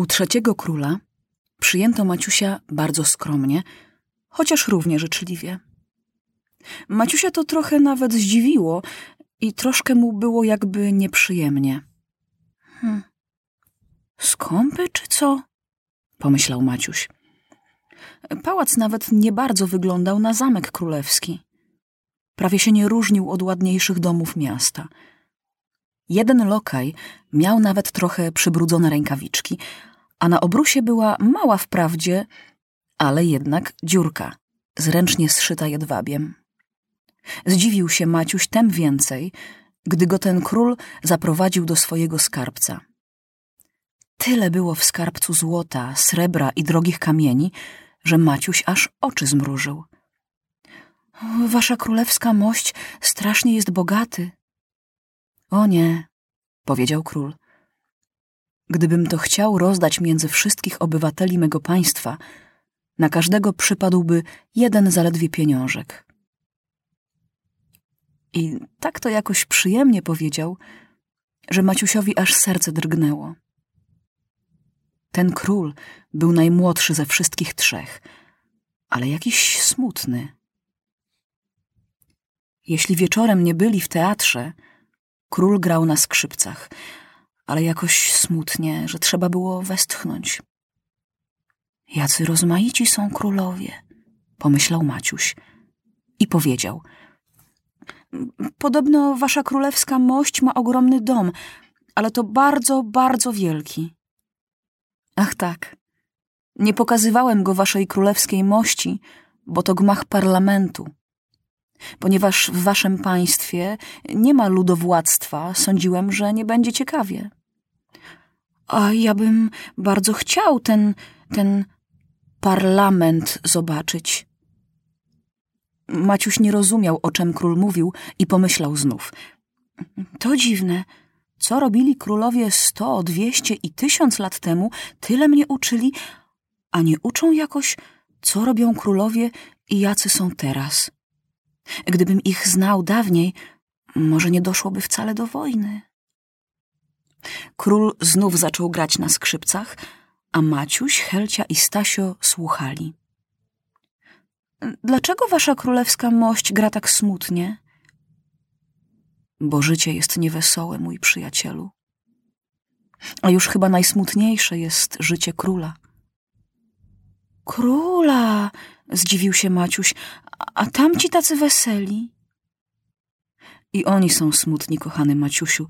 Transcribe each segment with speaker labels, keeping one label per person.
Speaker 1: U trzeciego króla przyjęto Maciusia bardzo skromnie, chociaż równie życzliwie. Maciusia to trochę nawet zdziwiło i troszkę mu było jakby nieprzyjemnie. Hm. Skąpy czy co? pomyślał Maciuś. Pałac nawet nie bardzo wyglądał na zamek królewski. Prawie się nie różnił od ładniejszych domów miasta. Jeden lokaj miał nawet trochę przybrudzone rękawiczki, a na obrusie była mała wprawdzie, ale jednak dziurka, zręcznie zszyta jedwabiem. Zdziwił się Maciuś tem więcej, gdy go ten król zaprowadził do swojego skarbca. Tyle było w skarbcu złota, srebra i drogich kamieni, że Maciuś aż oczy zmrużył. Wasza królewska mość strasznie jest bogaty. O nie, powiedział król. Gdybym to chciał rozdać między wszystkich obywateli mego państwa, na każdego przypadłby jeden zaledwie pieniążek. I tak to jakoś przyjemnie powiedział, że Maciusiowi aż serce drgnęło. Ten król był najmłodszy ze wszystkich trzech, ale jakiś smutny. Jeśli wieczorem nie byli w teatrze, król grał na skrzypcach, ale jakoś smutnie, że trzeba było westchnąć. Jacy rozmaici są królowie, pomyślał Maciuś i powiedział. Podobno wasza królewska mość ma ogromny dom, ale to bardzo, bardzo wielki. Ach tak. Nie pokazywałem go waszej królewskiej mości, bo to gmach parlamentu. Ponieważ w waszym państwie nie ma ludowładztwa, sądziłem, że nie będzie ciekawie. A ja bym bardzo chciał ten, ten parlament zobaczyć. Maciuś nie rozumiał, o czym król mówił i pomyślał znów. To dziwne. Co robili królowie sto, dwieście i tysiąc lat temu, tyle mnie uczyli, a nie uczą jakoś, co robią królowie i jacy są teraz. Gdybym ich znał dawniej, może nie doszłoby wcale do wojny. Król znów zaczął grać na skrzypcach, a Maciuś, Helcia i Stasio słuchali. Dlaczego wasza królewska mość gra tak smutnie? Bo życie jest niewesołe, mój przyjacielu. A już chyba najsmutniejsze jest życie króla. Króla! zdziwił się Maciuś. A tamci tacy weseli? I oni są smutni, kochany Maciusiu.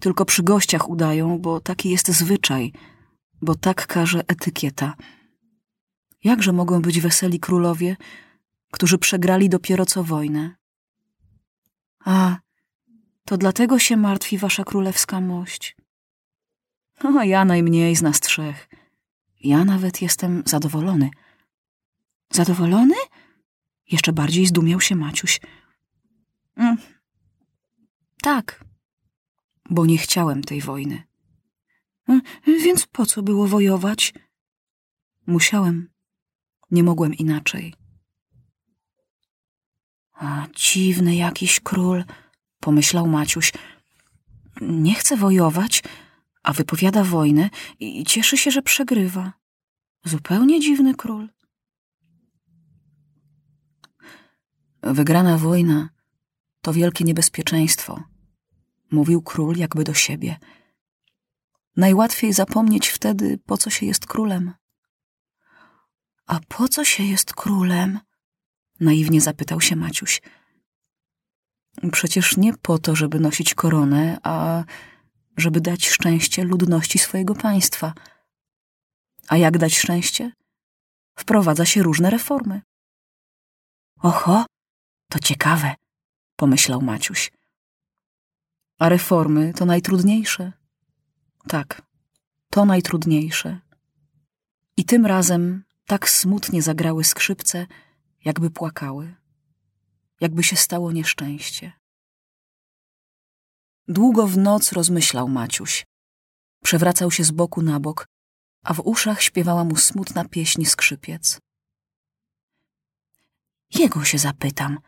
Speaker 1: Tylko przy gościach udają, bo taki jest zwyczaj, bo tak każe etykieta. Jakże mogą być weseli królowie, którzy przegrali dopiero co wojnę? A, to dlatego się martwi wasza królewska mość. O, ja najmniej z nas trzech. Ja nawet jestem zadowolony. Zadowolony? Jeszcze bardziej zdumiał się Maciuś. Mm. Tak, bo nie chciałem tej wojny. Mm, więc po co było wojować? Musiałem. Nie mogłem inaczej. A dziwny jakiś król, pomyślał Maciuś. Nie chce wojować, a wypowiada wojnę i cieszy się, że przegrywa. Zupełnie dziwny król. Wygrana wojna to wielkie niebezpieczeństwo, mówił król jakby do siebie. Najłatwiej zapomnieć wtedy, po co się jest królem. A po co się jest królem? Naiwnie zapytał się Maciuś. Przecież nie po to, żeby nosić koronę, a żeby dać szczęście ludności swojego państwa. A jak dać szczęście? Wprowadza się różne reformy. Oho, to ciekawe, pomyślał Maciuś. A reformy to najtrudniejsze. Tak, to najtrudniejsze. I tym razem tak smutnie zagrały skrzypce, jakby płakały, jakby się stało nieszczęście. Długo w noc rozmyślał Maciuś. Przewracał się z boku na bok, a w uszach śpiewała mu smutna pieśń skrzypiec. Jego się zapytam.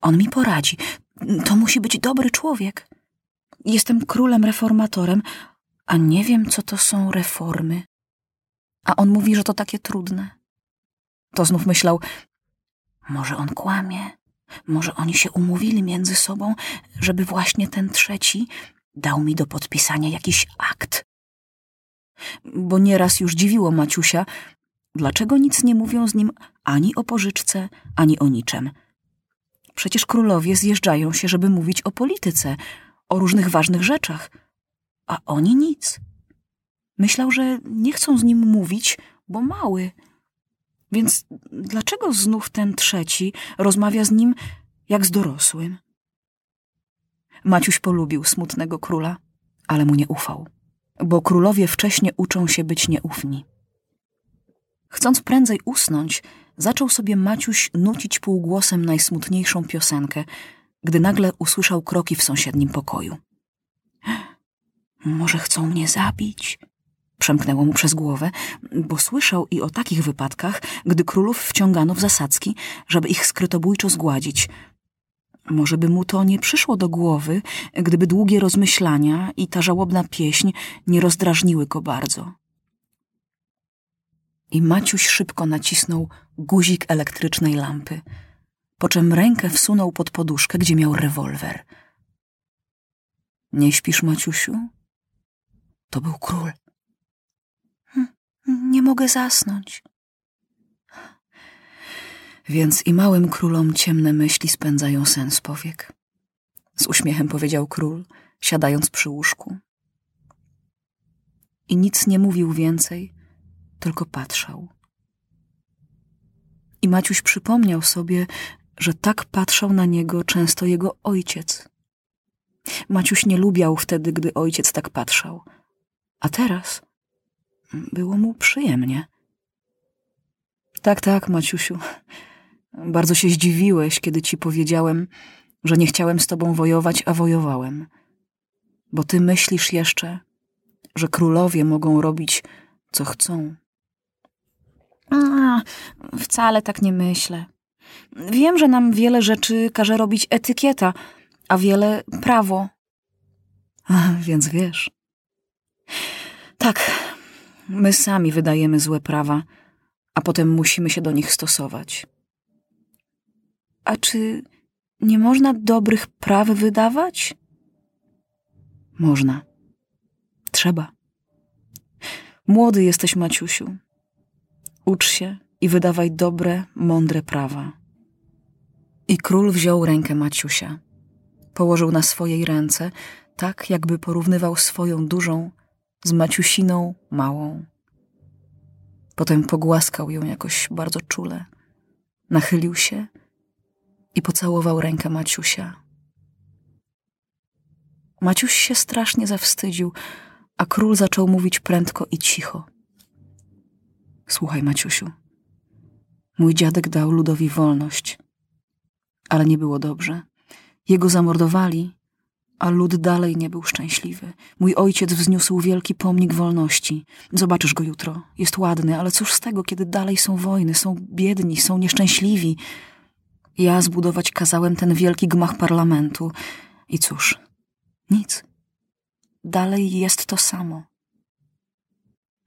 Speaker 1: On mi poradzi. To musi być dobry człowiek. Jestem królem reformatorem, A nie wiem, co to są reformy. A on mówi, że to takie trudne. To znów myślał, może on kłamie, może oni się umówili między sobą, żeby właśnie ten trzeci dał mi do podpisania jakiś akt. Bo nieraz już dziwiło Maciusia, dlaczego nic nie mówią z nim ani o pożyczce, ani o niczym. Przecież królowie zjeżdżają się, żeby mówić o polityce, o różnych ważnych rzeczach, a oni nic. Myślał, że nie chcą z nim mówić, bo mały. Więc dlaczego znów ten trzeci rozmawia z nim jak z dorosłym? Maciuś polubił smutnego króla, ale mu nie ufał, bo królowie wcześnie uczą się być nieufni. Chcąc prędzej usnąć, zaczął sobie Maciuś nucić półgłosem najsmutniejszą piosenkę, gdy nagle usłyszał kroki w sąsiednim pokoju. Może chcą mnie zabić? Przemknęło mu przez głowę, bo słyszał i o takich wypadkach, gdy królów wciągano w zasadzki, żeby ich skrytobójczo zgładzić. Może by mu to nie przyszło do głowy, gdyby długie rozmyślania i ta żałobna pieśń nie rozdrażniły go bardzo. I Maciuś szybko nacisnął guzik elektrycznej lampy, po czym rękę wsunął pod poduszkę, gdzie miał rewolwer. Nie śpisz, Maciusiu? To był król. Hm, nie mogę zasnąć. Więc i małym królom ciemne myśli spędzają sens powiek. Z uśmiechem powiedział król, siadając przy łóżku. I nic nie mówił więcej, tylko patrzał. I Maciuś przypomniał sobie, że tak patrzał na niego często jego ojciec. Maciuś nie lubiał wtedy, gdy ojciec tak patrzał. A teraz było mu przyjemnie. Tak, tak, Maciusiu. Bardzo się zdziwiłeś, kiedy ci powiedziałem, że nie chciałem z tobą wojować, a wojowałem. Bo ty myślisz jeszcze, że królowie mogą robić, co chcą. A, wcale tak nie myślę. Wiem, że nam wiele rzeczy każe robić etykieta, a wiele prawo. Więc wiesz. Tak, my sami wydajemy złe prawa, a potem musimy się do nich stosować. A czy nie można dobrych praw wydawać? Można. Trzeba. Młody jesteś, Maciusiu. Ucz się i wydawaj dobre, mądre prawa. I król wziął rękę Maciusia. Położył na swojej ręce, tak jakby porównywał swoją dużą z Maciusiną małą. Potem pogłaskał ją jakoś bardzo czule. Nachylił się i pocałował rękę Maciusia. Maciuś się strasznie zawstydził, a król zaczął mówić prędko i cicho. Słuchaj, Maciusiu. Mój dziadek dał ludowi wolność, ale nie było dobrze. Jego zamordowali, a lud dalej nie był szczęśliwy. Mój ojciec wzniósł wielki pomnik wolności. Zobaczysz go jutro. Jest ładny, ale cóż z tego, kiedy dalej są wojny, są biedni, są nieszczęśliwi. Ja zbudować kazałem ten wielki gmach parlamentu. I cóż, nic. Dalej jest to samo.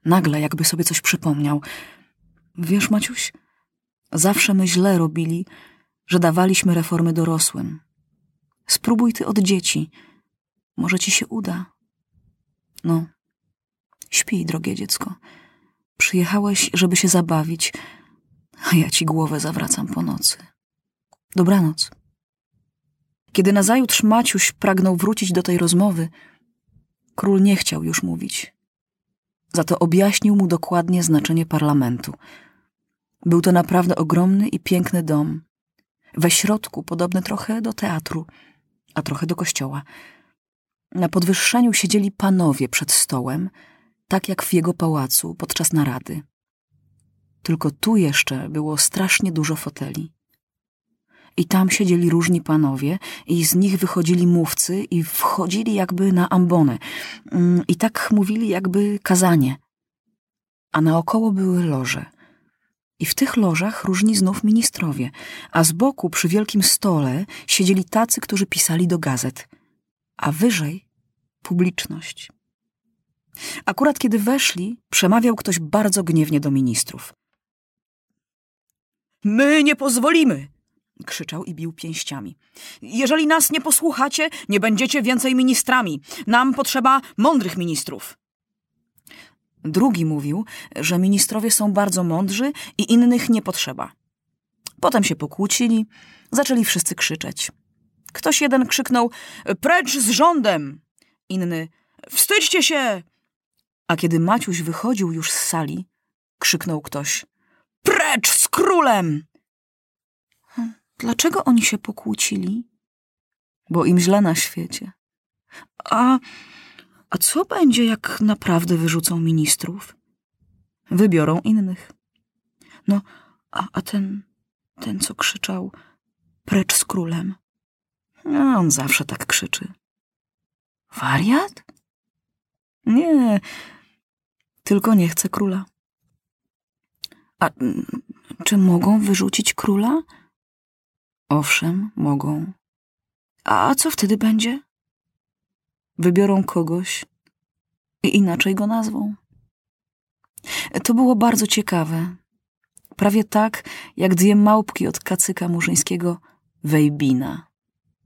Speaker 1: Nagle jakby sobie coś przypomniał. Wiesz, Maciuś, zawsze my źle robili, że dawaliśmy reformy dorosłym. Spróbuj ty od dzieci. Może ci się uda. No, śpij, drogie dziecko. Przyjechałeś, żeby się zabawić, a ja ci głowę zawracam po nocy. Dobranoc. Kiedy nazajutrz Maciuś pragnął wrócić do tej rozmowy, król nie chciał już mówić. Za to objaśnił mu dokładnie znaczenie parlamentu. Był to naprawdę ogromny i piękny dom. We środku podobny trochę do teatru, a trochę do kościoła. Na podwyższeniu siedzieli panowie przed stołem, tak jak w jego pałacu podczas narady. Tylko tu jeszcze było strasznie dużo foteli. I tam siedzieli różni panowie, i z nich wychodzili mówcy i wchodzili jakby na ambonę. Mm, I tak mówili jakby kazanie. A naokoło były loże. I w tych lożach różni znów ministrowie, a z boku przy wielkim stole siedzieli tacy, którzy pisali do gazet. A wyżej publiczność. Akurat kiedy weszli, przemawiał ktoś bardzo gniewnie do ministrów. My nie pozwolimy! krzyczał i bił pięściami. Jeżeli nas nie posłuchacie, nie będziecie więcej ministrami. Nam potrzeba mądrych ministrów. Drugi mówił, że ministrowie są bardzo mądrzy i innych nie potrzeba. Potem się pokłócili, zaczęli wszyscy krzyczeć. Ktoś jeden krzyknął: Precz z rządem! Inny: Wstydźcie się! A kiedy Maciuś wychodził już z sali, krzyknął ktoś: Precz z królem! Dlaczego oni się pokłócili? Bo im źle na świecie. A, a co będzie, jak naprawdę wyrzucą ministrów? Wybiorą innych. No, a, a ten, ten, co krzyczał precz z królem. A on zawsze tak krzyczy. Wariat? Nie, tylko nie chce króla. A mm, czy mogą wyrzucić króla? Owszem, mogą. A co wtedy będzie? Wybiorą kogoś i inaczej go nazwą. To było bardzo ciekawe. Prawie tak, jak dwie małpki od kacyka murzyńskiego Wejbina.